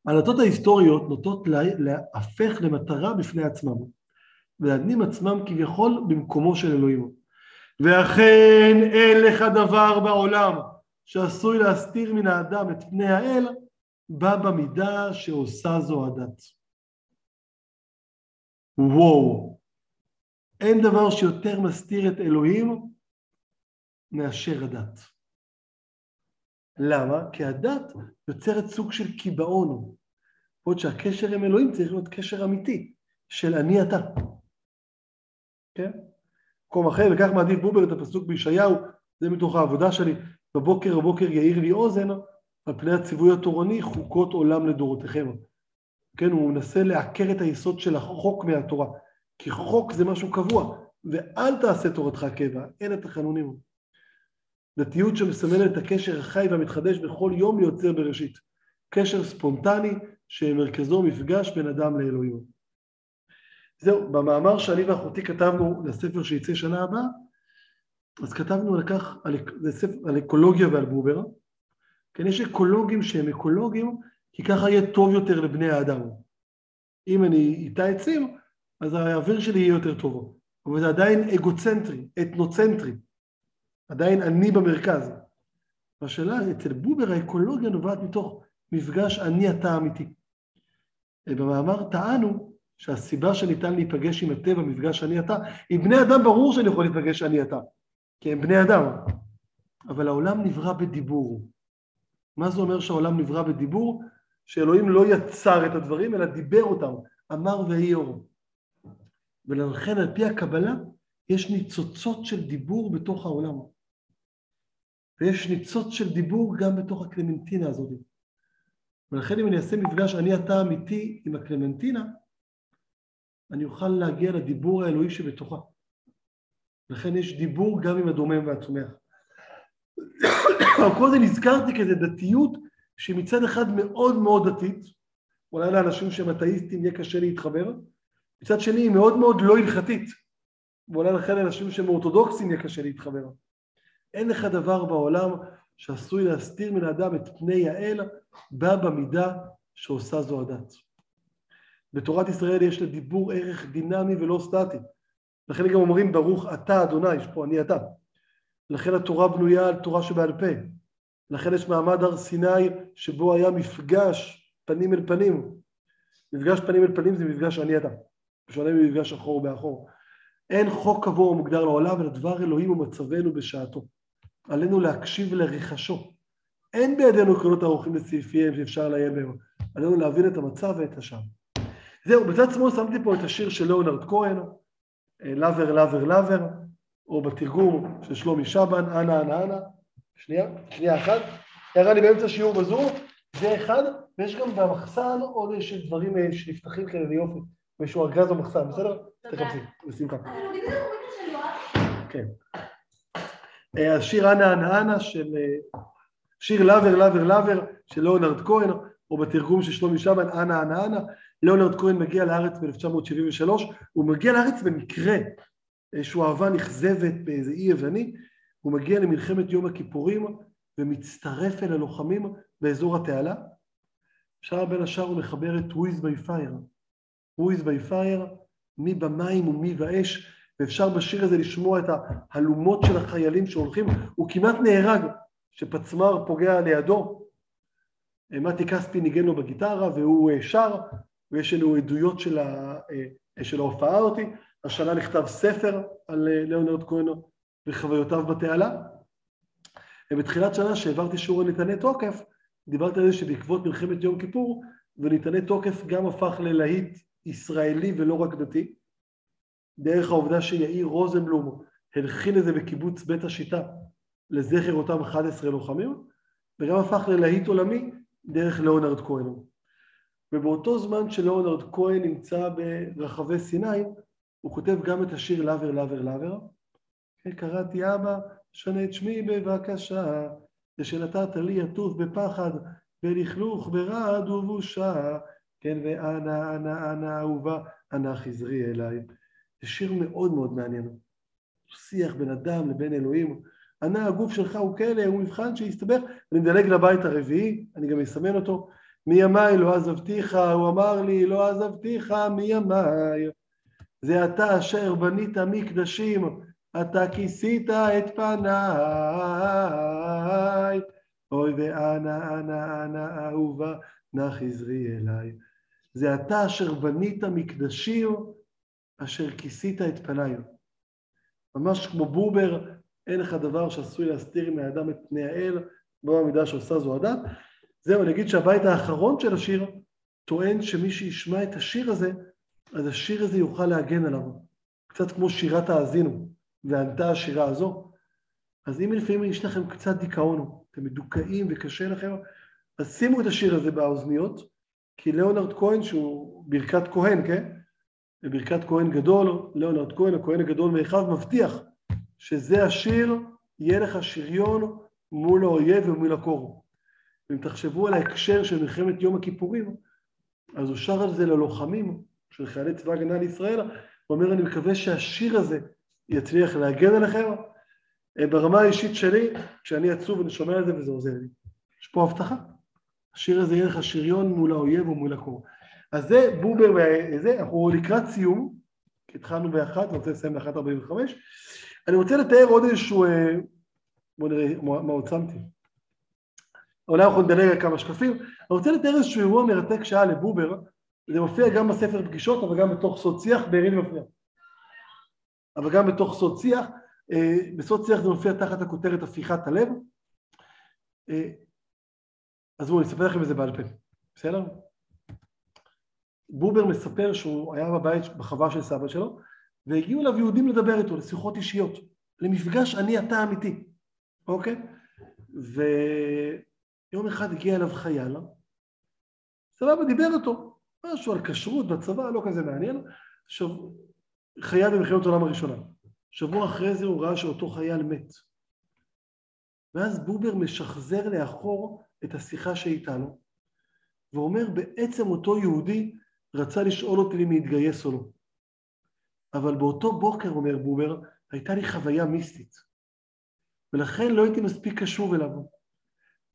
העלתות ההיסטוריות נוטות להפך למטרה בפני עצמם, ולהדנים עצמם כביכול במקומו של אלוהים. ואכן אין לך דבר בעולם שעשוי להסתיר מן האדם את פני האל, בא במידה שעושה זו הדת. וואו, אין דבר שיותר מסתיר את אלוהים מאשר הדת. למה? כי הדת יוצרת סוג של קיבעון, עוד שהקשר עם אלוהים צריך להיות קשר אמיתי, של אני אתה. כן? מקום אחר, וכך מעדיף בובר את הפסוק בישעיהו, זה מתוך העבודה שלי, בבוקר בבוקר יאיר לי אוזן, על פני הציווי התורני, חוקות עולם לדורותיכם. כן, הוא מנסה לעקר את היסוד של החוק מהתורה, כי חוק זה משהו קבוע, ואל תעשה תורתך קבע, אין את החנונים. דתיות שמסמלת את הקשר החי והמתחדש בכל יום ליוצר בראשית. קשר ספונטני שמרכזו מפגש בין אדם לאלוהים. זהו, במאמר שאני ואחותי כתבנו לספר שיצא שנה הבאה, אז כתבנו על כך, על, ספר, על אקולוגיה ועל בובר. כן, יש אקולוגים שהם אקולוגים, כי ככה יהיה טוב יותר לבני האדם. אם אני איתה עצים, אז האוויר שלי יהיה יותר טוב. אבל זה עדיין אגוצנטרי, אתנוצנטרי. עדיין אני במרכז. והשאלה, אצל בובר האקולוגיה נובעת מתוך מפגש אני אתה אמיתי. במאמר טענו שהסיבה שניתן להיפגש עם הטבע, מפגש אני אתה, עם בני אדם ברור שאני יכול להיפגש אני אתה, כי הם בני אדם, אבל העולם נברא בדיבור. מה זה אומר שהעולם נברא בדיבור? שאלוהים לא יצר את הדברים, אלא דיבר אותם, אמר ויהי אור. ולכן על פי הקבלה יש ניצוצות של דיבור בתוך העולם. ויש ניצוץ של דיבור גם בתוך הקלמנטינה הזאת. ולכן אם אני אעשה מפגש אני אתה אמיתי עם הקלמנטינה, אני אוכל להגיע לדיבור האלוהי שבתוכה. לכן יש דיבור גם עם הדומם והצומח. קודם נזכרתי כזה דתיות שהיא מצד אחד מאוד מאוד דתית, אולי לאנשים שהם אתאיסטים יהיה קשה להתחבר, מצד שני היא מאוד מאוד לא הלכתית, ואולי לכן לאנשים שהם אורתודוקסים יהיה קשה להתחבר. אין לך דבר בעולם שעשוי להסתיר מן האדם את פני האל, בא במידה שעושה זו הדת. בתורת ישראל יש לדיבור ערך דינמי ולא סטטי. לכן גם אומרים ברוך אתה אדוני, יש פה אני אתה. לכן התורה בנויה על תורה שבעל פה. לכן יש מעמד הר סיני שבו היה מפגש פנים אל פנים. מפגש פנים אל פנים זה מפגש אני אתה. בשונה ממפגש אחור באחור. אין חוק קבוע ומוגדר לעולם, אלא דבר אלוהים ומצבנו בשעתו. עלינו להקשיב לריחשו. אין בידינו עקרונות ערוכים לסעיפיהם שאפשר לעיין בהם. עלינו להבין את המצב ואת השם. זהו, בצד שמאל שמתי פה את השיר של ליאונרד כהן, לאבר, לאבר, לאבר, או בתרגום של שלומי שבן, אנה, אנה, אנה. שנייה, שנייה אחת. הערה לי באמצע שיעור בזום, זה אחד, ויש גם במחסן עוד איזה דברים אה, שנפתחים כאלה ליופי. מישהו ארגז במחסן, בסדר? תחפשי, בשמחה. כן. אה, השיר אנה אנה אנה של... אה, שיר Lover Lover Lover של ליאונרד כהן, או בתרגום של שלומי שבן, אנה אנה אנה. ליאונרד כהן מגיע לארץ ב-1973, הוא מגיע לארץ במקרה, איזושהי אהבה נכזבת באיזה אי יווני, הוא מגיע למלחמת יום הכיפורים ומצטרף אל הלוחמים באזור התעלה. אפשר בין השאר הוא מחבר את Who by Fire. וויז בי פייר, מי במים ומי באש, ואפשר בשיר הזה לשמוע את ההלומות של החיילים שהולכים, הוא כמעט נהרג, שפצמ"ר פוגע לידו. מתי כספי ניגן לו בגיטרה והוא אה, שר, ויש לנו עדויות של, ה, אה, של ההופעה אותי. השנה נכתב ספר על אה, ליאונרד כהן וחוויותיו בתעלה. ובתחילת שנה שהעברתי שיעור על ניתני תוקף, דיברתי על זה שבעקבות מלחמת יום כיפור, וניתני תוקף גם הפך ללהיט ישראלי ולא רק דתי. דרך העובדה שיאיר רוזנבלום הלחין את זה בקיבוץ בית השיטה לזכר אותם 11 לוחמים, וגם הפך ללהיט עולמי דרך ליאונרד כהן. ובאותו זמן שליאונרד כהן נמצא ברחבי סיני, הוא כותב גם את השיר לאבר לאבר לאבר. קראתי אבא, שנה את שמי בבקשה, ושנתת לי עטוף בפחד, בלכלוך ברעד ובושה, כן, ואנה, אנה, אנה אהובה, אנה חזרי אליי. זה שיר מאוד מאוד מעניין. שיח בין אדם לבין אלוהים. ענה הגוף שלך הוא כלא, הוא מבחן שהסתבך. אני מדלג לבית הרביעי, אני גם אסמן אותו. מימיי לא עזבתיך, הוא אמר לי, לא עזבתיך מימיי. זה אתה אשר בנית מקדשים, אתה כיסית את פניי. אוי ואנה, אנה, אנה, אהובה, נא חזרי אליי. זה אתה אשר בנית מקדשים, אשר כיסית את פניי. ממש כמו בובר, אין לך דבר שעשוי להסתיר מהאדם את פני האל, במידה שעושה זו הדת. זהו, אני אגיד שהבית האחרון של השיר טוען שמי שישמע את השיר הזה, אז השיר הזה יוכל להגן עליו. קצת כמו שירת האזינו, וענתה השירה הזו. אז אם לפעמים יש לכם קצת דיכאון, אתם מדוכאים וקשה לכם, אז שימו את השיר הזה באוזניות, כי ליאונרד כהן, שהוא ברכת כהן, כן? בברכת כהן גדול, ליאונרד כהן, הכהן הגדול מאחיו, מבטיח שזה השיר, יהיה לך שריון מול האויב ומול הקור. אם תחשבו על ההקשר של מלחמת יום הכיפורים, אז הוא שר על זה ללוחמים של חיילי צבא הגנה לישראל, הוא אומר, אני מקווה שהשיר הזה יצליח להגן עליכם. אה, ברמה האישית שלי, כשאני עצוב אני שומע את זה וזה עוזר לי. יש פה הבטחה. השיר הזה יהיה לך שריון מול האויב ומול הקור. אז זה בובר וזה, אנחנו לקראת סיום, כי התחלנו באחת, אני רוצה לסיים באחת ארבעים וחמש. אני רוצה לתאר עוד איזשהו, אה, בואו נראה מה עוד שמתי. אולי אנחנו נדלג על כמה שקפים. אני רוצה לתאר איזשהו אירוע מרתק שהיה לבובר, זה מופיע גם בספר פגישות, אבל גם בתוך סוד שיח, בעירי מופיע. אבל גם בתוך סוד שיח, אה, בסוד שיח זה מופיע תחת הכותרת הפיכת הלב. אה, אז בואו, אני אספר לכם את זה בעל פה, בסדר? בובר מספר שהוא היה בבית, בחווה של סבא שלו, והגיעו אליו יהודים לדבר איתו, לשיחות אישיות, למפגש אני אתה אמיתי, אוקיי? ויום אחד הגיע אליו חייל, סבבה, דיבר איתו, משהו על כשרות בצבא, לא כזה מעניין, עכשיו, חייל במלחמת העולם הראשונה. שבוע אחרי זה הוא ראה שאותו חייל מת. ואז בובר משחזר לאחור את השיחה שהייתה לו, ואומר, בעצם אותו יהודי רצה לשאול אותי אם להתגייס או לא. אבל באותו בוקר, אומר בובר, הייתה לי חוויה מיסטית, ולכן לא הייתי מספיק קשוב אליו.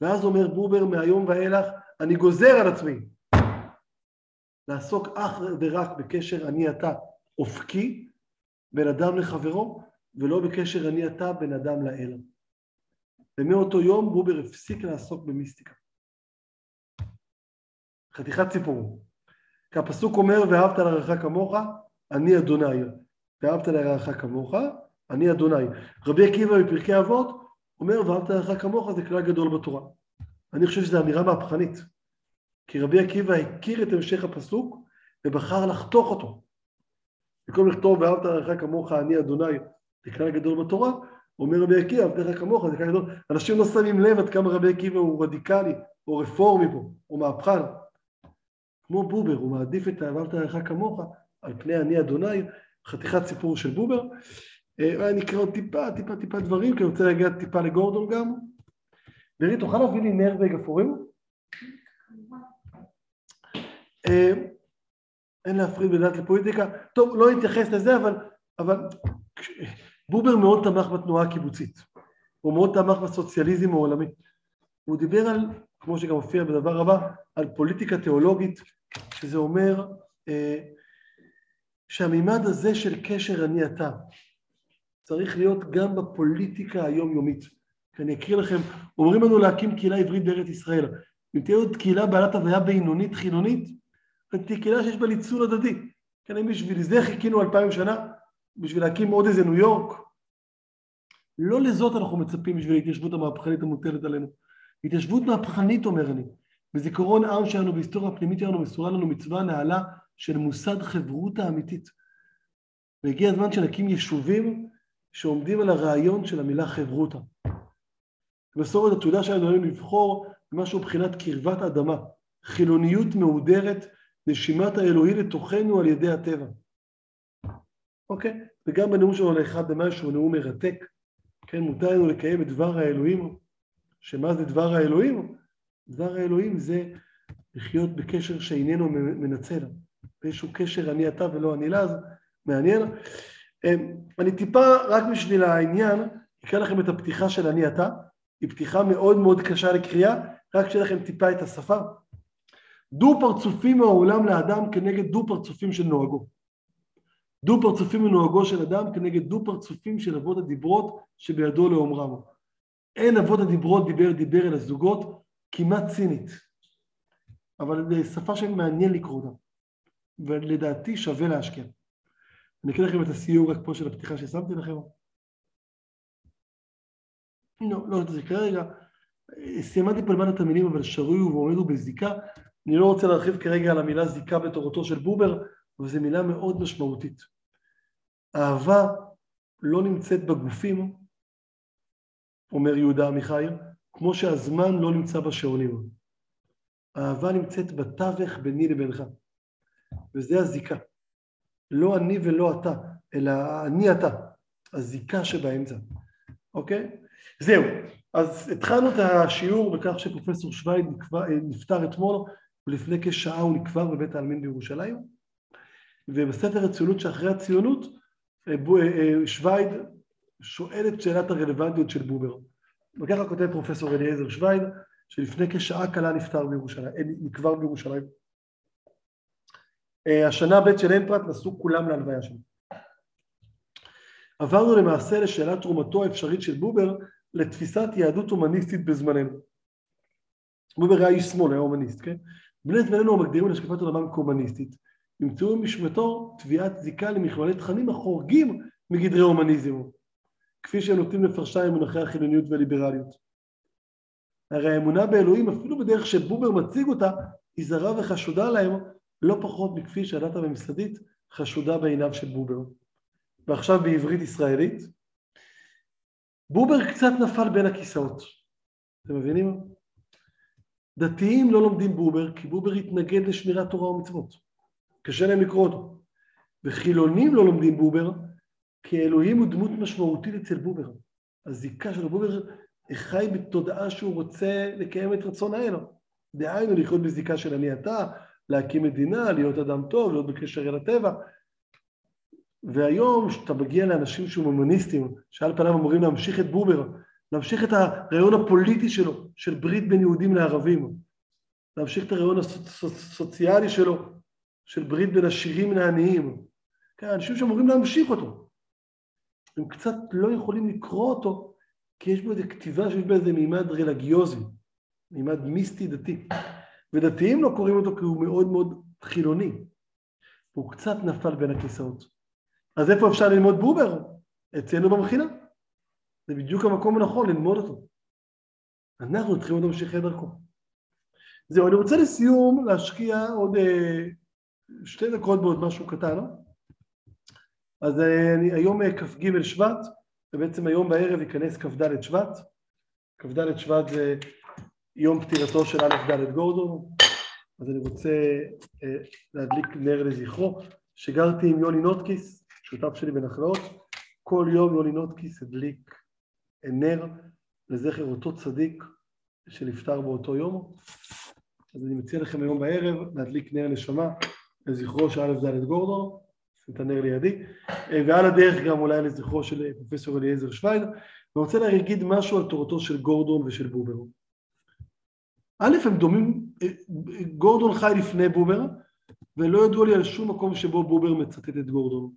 ואז אומר בובר, מהיום ואילך, אני גוזר על עצמי לעסוק אך ורק בקשר אני אתה אופקי, בין אדם לחברו, ולא בקשר אני אתה בין אדם לאל. ומאותו יום בובר הפסיק לעסוק במיסטיקה. חתיכת סיפור. כי הפסוק אומר, ואהבת לרעך כמוך, אני אדוני. ואהבת לרעך כמוך, אני אדוני. רבי עקיבא בפרקי אבות אומר, ואהבת לרעך כמוך זה כלל גדול בתורה. אני חושב שזו אמירה מהפכנית. כי רבי עקיבא הכיר את המשך הפסוק ובחר לחתוך אותו. במקום לכתוב ואהבת לרעך כמוך, אני אדוני, זה כלל גדול בתורה, אומר רבי עקיבא, אהבת לרעך כמוך, זה כלל גדול. אנשים לא שמים לב עד כמה רבי עקיבא הוא רדיקלי, או רפורמי פה, או מהפכן. כמו בובר, הוא מעדיף את אהבת לרעך כמוך על פני אני אדוני, חתיכת סיפור של בובר. אה, אני אקרא עוד טיפה, טיפה, טיפה דברים, כי אני רוצה להגיע טיפה לגורדון גם. דרי, תוכל להביא לי נר וגפורים? אה, אין להפריד בדת לפוליטיקה. טוב, לא אתייחס לזה, אבל, אבל בובר מאוד תמך בתנועה הקיבוצית. הוא מאוד תמך בסוציאליזם העולמי. הוא דיבר על, כמו שגם מופיע בדבר הבא, על פוליטיקה תיאולוגית, שזה אומר אה, שהמימד הזה של קשר אני אתה צריך להיות גם בפוליטיקה היומיומית. כי אני אקריא לכם, אומרים לנו להקים קהילה עברית בארץ ישראל. אם תהיה עוד קהילה בעלת הוויה בינונית חילונית, תהיה קהילה שיש בה ניצול הדדי. כן, אם בשביל זה חיכינו אלפיים שנה, בשביל להקים עוד איזה ניו יורק. לא לזאת אנחנו מצפים בשביל ההתיישבות המהפכנית המוטלת עלינו. התיישבות מהפכנית, אומר אני. בזיכרון עם שלנו, בהיסטוריה הפנימית שלנו, מסורה לנו מצווה נעלה של מוסד חברותא אמיתית. והגיע הזמן שנקים יישובים שעומדים על הרעיון של המילה חברותא. במסורת התעודה שלנו היום לבחור משהו מבחינת קרבת אדמה, חילוניות מהודרת, נשימת האלוהי לתוכנו על ידי הטבע. אוקיי? וגם בנאום שלו לאחד במאי שהוא נאום מרתק, כן, מותר לנו לקיים את דבר האלוהים, שמה זה דבר האלוהים? דבר האלוהים זה לחיות בקשר שאיננו מנצל, באיזשהו קשר אני אתה ולא אני לה, אז מעניין. אמ, אני טיפה, רק בשביל העניין, אקרא לכם את הפתיחה של אני אתה, היא פתיחה מאוד מאוד קשה לקריאה, רק שיהיה לכם טיפה את השפה. דו פרצופים מהעולם לאדם כנגד דו פרצופים של נוהגו. דו פרצופים מנוהגו של אדם כנגד דו פרצופים של אבות הדיברות שבידו לאומרם. אין אבות הדיברות דיבר דיבר אל הזוגות כמעט צינית, אבל שפה שמעניין לקרוא אותה, ולדעתי שווה להשקיע. אני אקרא לכם את הסיור רק פה של הפתיחה ששמתי לכם. לא, לא זה כרגע. סיימתי פה למעלה את המילים, אבל שרוי ועומד בזיקה. אני לא רוצה להרחיב כרגע על המילה זיקה בתורתו של בובר, אבל זו מילה מאוד משמעותית. אהבה לא נמצאת בגופים, אומר יהודה עמיחי, כמו שהזמן לא נמצא בשעונים. האהבה נמצאת בתווך ביני לבינך, וזה הזיקה. לא אני ולא אתה, אלא אני אתה, הזיקה שבאמצע, אוקיי? זהו, אז התחלנו את השיעור בכך שפרופסור שווייד נפטר אתמול, ולפני כשעה הוא נקבר בבית העלמין בירושלים. ובספר הציונות שאחרי הציונות, אה, אה, אה, שווייד שואל את שאלת הרלוונטיות של בובר. וככה כותב פרופסור אליעזר שווייד, שלפני כשעה קלה נפטר בירושלים, אה, נקבר בירושלים. אה, השנה ב' של עין פרת נסעו כולם להלוויה שלו. עברנו למעשה לשאלת תרומתו האפשרית של בובר לתפיסת יהדות הומניסטית בזמננו. בובר היה איש שמאל, היה הומניסט, כן? בני זמננו המגדירים את השקפת עולמם כהומניסטית, נמצאו במשמתו תביעת זיקה למכלולי תכנים החורגים מגדרי הומניזם, כפי שהם נוטים לפרשה עם מונחי החילוניות והליברליות. הרי האמונה באלוהים, אפילו בדרך שבובר מציג אותה, היא זרה וחשודה להם לא פחות מכפי שהדת הממסדית חשודה בעיניו של בובר. ועכשיו בעברית ישראלית, בובר קצת נפל בין הכיסאות. אתם מבינים? דתיים לא לומדים בובר כי בובר התנגד לשמירת תורה ומצוות. קשה להם לקרוא אותו. וחילונים לא לומדים בובר כי אלוהים הוא דמות משמעותית אצל בובר. הזיקה של בובר חי בתודעה שהוא רוצה לקיים את רצון האל. דהיינו לחיות בזיקה של אני אתה, להקים מדינה, להיות אדם טוב, להיות בקשר אל הטבע. והיום כשאתה מגיע לאנשים שהם הומניסטים, שעל פניו אמורים להמשיך את בובר, להמשיך את הרעיון הפוליטי שלו, של ברית בין יהודים לערבים, להמשיך את הרעיון הסוציאלי שלו, של ברית בין עשירים לעניים. כן, אנשים שאמורים להמשיך אותו. הם קצת לא יכולים לקרוא אותו, כי יש בו איזו כתיבה שיש בה איזה מימד רלגיוזי, מימד מיסטי דתי. ודתיים לא קוראים אותו כי הוא מאוד מאוד חילוני. הוא קצת נפל בין הכיסאות. אז איפה אפשר ללמוד בובר? אצלנו במכינה. זה בדיוק המקום הנכון ללמוד אותו. אנחנו צריכים עוד את דרכו. זהו, אני רוצה לסיום להשקיע עוד אה, שתי דקות בעוד משהו קטן, לא? אז אה, אני, היום אה, כ"ג שבט, ובעצם היום בערב ייכנס כ"ד שבט. כ"ד שבט זה יום פטירתו של א' ד' גורדון, אז אני רוצה אה, להדליק נר לזכרו, שגרתי עם יוני נוטקיס, שותף שלי בנחלאות, כל יום יוני נוטקיס הדליק נר לזכר אותו צדיק שנפטר באותו יום. אז אני מציע לכם היום בערב להדליק נר נשמה לזכרו של א' ד' גורדון, את הנר לידי, ועל הדרך גם אולי לזכרו של פרופסור אליעזר שווייד, ואני רוצה להגיד משהו על תורתו של גורדון ושל בובר. א', הם דומים, גורדון חי לפני בובר, ולא ידוע לי על שום מקום שבו בובר מצטט את גורדון.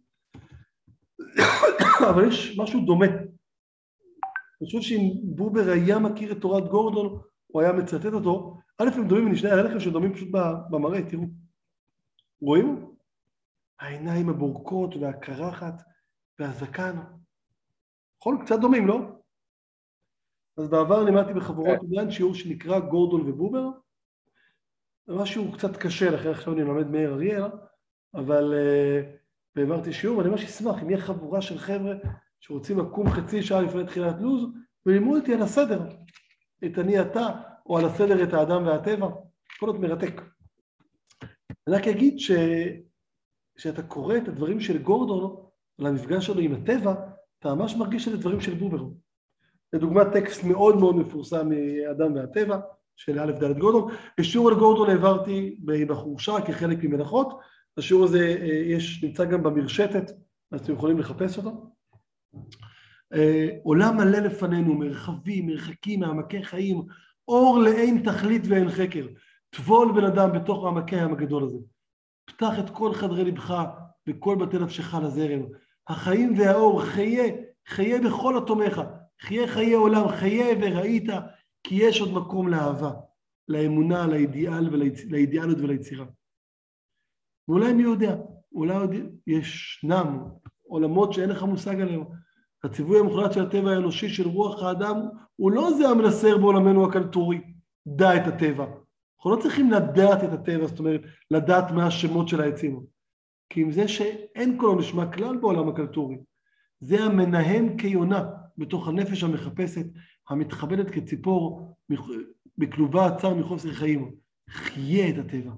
אבל יש משהו דומה. אני חושב שאם בובר היה מכיר את תורת גורדון, הוא היה מצטט אותו, א', הם דומים, אני אראה לכם שדומים פשוט במראה, תראו. רואים? העיניים הבורקות והקרחת והזקן. נכון? קצת דומים, לא? אז בעבר לימדתי בחבורות עניין שיעור שנקרא גורדון ובובר, משהו קצת קשה, לכן עכשיו אני מלמד מאיר אריאל, אבל העברתי שיעור, ואני ממש אשמח אם יהיה חבורה של חבר'ה שרוצים לקום חצי שעה לפני תחילת לו"ז, ולימוד איתי על הסדר, את אני אתה, או על הסדר את האדם והטבע, יכול להיות מרתק. אני רק אגיד ש... כשאתה קורא את הדברים של גורדון, על המפגש שלו עם הטבע, אתה ממש מרגיש שזה דברים של בובר. לדוגמה טקסט מאוד מאוד מפורסם מאדם והטבע, של א' ד' גורדון. בשיעור על גורדון העברתי בחורשה כחלק ממלאכות, השיעור הזה יש, נמצא גם במרשתת, אז אתם יכולים לחפש אותו. עולם מלא לפנינו, מרחבים, מרחקים, מעמקי חיים, אור לאין תכלית ואין חקר. טבול בן אדם בתוך מעמקי הים הגדול הזה. פתח את כל חדרי לבך וכל בתי נפשך לזרם. החיים והאור, חיה, חיה בכל התומך. חיה חיי עולם, חיה וראית, כי יש עוד מקום לאהבה, לאמונה, לאידיאל וליצ... לאידיאליות וליצירה. ואולי מי יודע, אולי עוד ישנם עולמות שאין לך מושג עליהם. הציווי המוחלט של הטבע האנושי של רוח האדם הוא לא זה המנסר בעולמנו הקלטורי, דע את הטבע. אנחנו לא צריכים לדעת את הטבע, זאת אומרת, לדעת מה השמות של העצים. כי עם זה שאין קולו נשמע כלל בעולם הקלטורי. זה המנהן כיונה בתוך הנפש המחפשת, המתכבדת כציפור, בכלובה הצר מחוסר חיים. חיה את הטבע.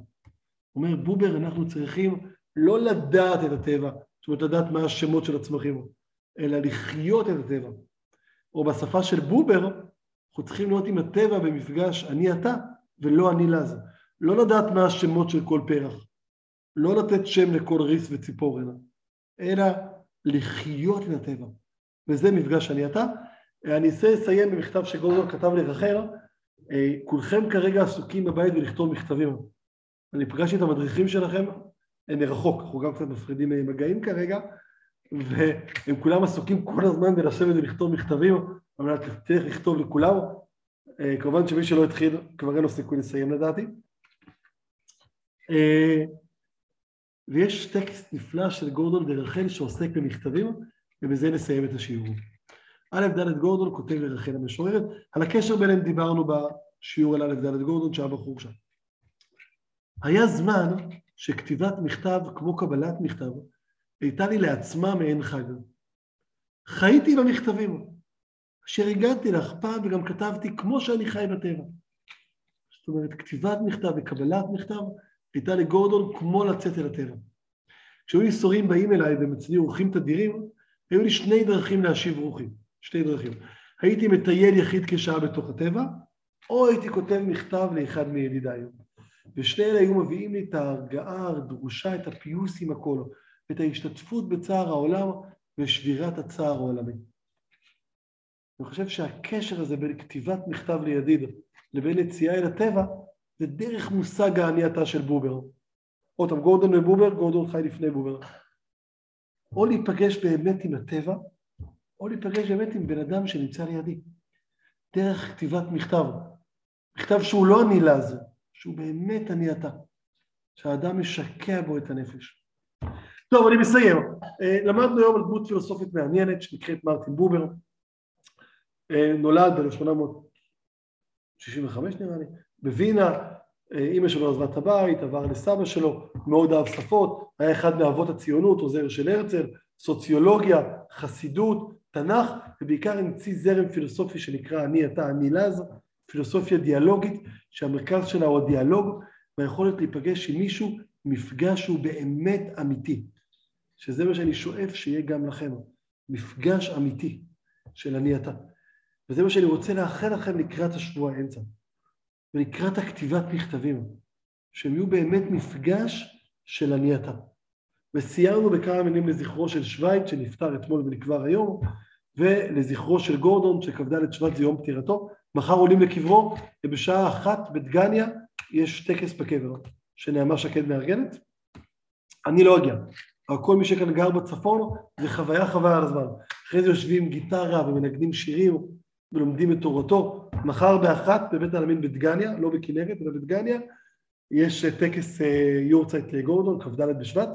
אומר בובר, אנחנו צריכים לא לדעת את הטבע, זאת אומרת לדעת מה השמות של הצמחים, אלא לחיות את הטבע. או בשפה של בובר, אנחנו צריכים להיות עם הטבע במפגש אני אתה, ולא אני לזה. לא לדעת מה השמות של כל פרח. לא לתת שם לכל ריס וציפורן, אלא לחיות עם הטבע. וזה מפגש אני אתה. אני אנסה לסיים במכתב שגורדון כתב לרחל, אה, כולכם כרגע עסוקים בבית ולכתוב מכתבים. אני פגשתי את המדריכים שלכם מרחוק, אנחנו גם קצת מפרידים מגעים כרגע, והם כולם עסוקים כל הזמן בלשבת ולכתוב מכתבים על מנת להצליח לכתוב לכולם. אה, כמובן שמי שלא התחיל, כבר אין לו סיכוי לסיים לדעתי. אה, ויש טקסט נפלא של גורדון דרחל שעוסק במכתבים, ובזה נסיים את השיעור. א' ד' גורדון כותב לרחל המשוררת, על הקשר ביניהם דיברנו בשיעור על א' ד' גורדון שהיה בחור שם. היה זמן שכתיבת מכתב כמו קבלת מכתב הייתה לי לעצמה מעין חג. חייתי במכתבים, אשר הגעתי לך פעם וגם כתבתי כמו שאני חי בטבע. זאת אומרת, כתיבת מכתב וקבלת מכתב הייתה לגורדון כמו לצאת אל הטבע. כשהיו ייסורים באים אליי והם אצלי אורחים תדירים, היו לי שני דרכים להשיב רוחים, שתי דרכים. הייתי מטייל יחיד כשעה בתוך הטבע, או הייתי כותב מכתב לאחד מידידיי. ושני אלה היו מביאים לי את ההרגעה הדרושה, את הפיוס עם הכל, את ההשתתפות בצער העולם ושבירת הצער העולמי. אני חושב שהקשר הזה בין כתיבת מכתב לידיד לבין יציאה אל הטבע, זה דרך מושג הענייתה של בובר. עוד פעם, גורדון ובובר, גורדון חי לפני בובר. או להיפגש באמת עם הטבע, או להיפגש באמת עם בן אדם שנמצא לידי. דרך כתיבת מכתב. מכתב שהוא לא אני לזה, שהוא באמת אני אתה. שהאדם משקע בו את הנפש. טוב, אני מסיים. אה, למדנו היום על דמות פילוסופית מעניינת שנקראת מרטין בובר. אה, נולד ב-1865 נראה לי, בווינה, אימא שלו עזבה את הבית, עבר לסבא שלו, מאוד אהב שפות, היה אחד מאבות הציונות, עוזר של הרצל, סוציולוגיה, חסידות, תנ"ך, ובעיקר המציא זרם פילוסופי שנקרא אני אתה אני לז, פילוסופיה דיאלוגית, שהמרכז שלה הוא הדיאלוג, והיכולת להיפגש עם מישהו, מפגש שהוא באמת אמיתי, שזה מה שאני שואף שיהיה גם לכם, מפגש אמיתי של אני אתה. וזה מה שאני רוצה לאחל לכם לקראת השבוע האמצע. ולקראת הכתיבת מכתבים, שהם יהיו באמת מפגש של אני אתה. וסיימנו בכמה מילים לזכרו של שווייץ שנפטר אתמול ונקבר היום, ולזכרו של גורדון שכ"ד שבט זה יום פטירתו. מחר עולים לקברו, ובשעה אחת בדגניה יש טקס בקבר שנעמה שקד מארגנת. אני לא אגיע, אבל כל מי שכאן גר בצפון זה חוויה חוויה על הזמן. אחרי זה יושבים גיטרה ומנגנים שירים ולומדים את תורתו. מחר באחת בבית העלמין בדגניה, לא בכנרת אלא בדגניה, יש אה, טקס אה, יורצייט לגורדון, כ"ד בשבט.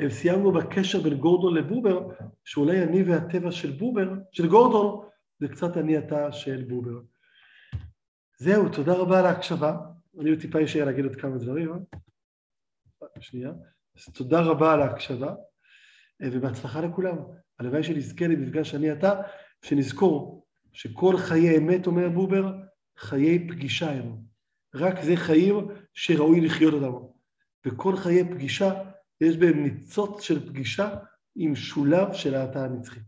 אה, סיימנו בקשר בין גורדון לבובר, שאולי אני והטבע של בובר, של גורדון, זה קצת אני אתה של בובר. זהו, תודה רבה על ההקשבה. אני עוד טיפה אשאר להגיד עוד כמה דברים, אה? שנייה. אז תודה רבה על ההקשבה, ובהצלחה לכולם. הלוואי שנזכה למפגש אני אתה, שנזכור שכל חיי אמת, אומר בובר, חיי פגישה הם. רק זה חיים שראוי לחיות אותם. וכל חיי פגישה, יש בהם ניצוץ של פגישה עם שולב של האתה הנצחי.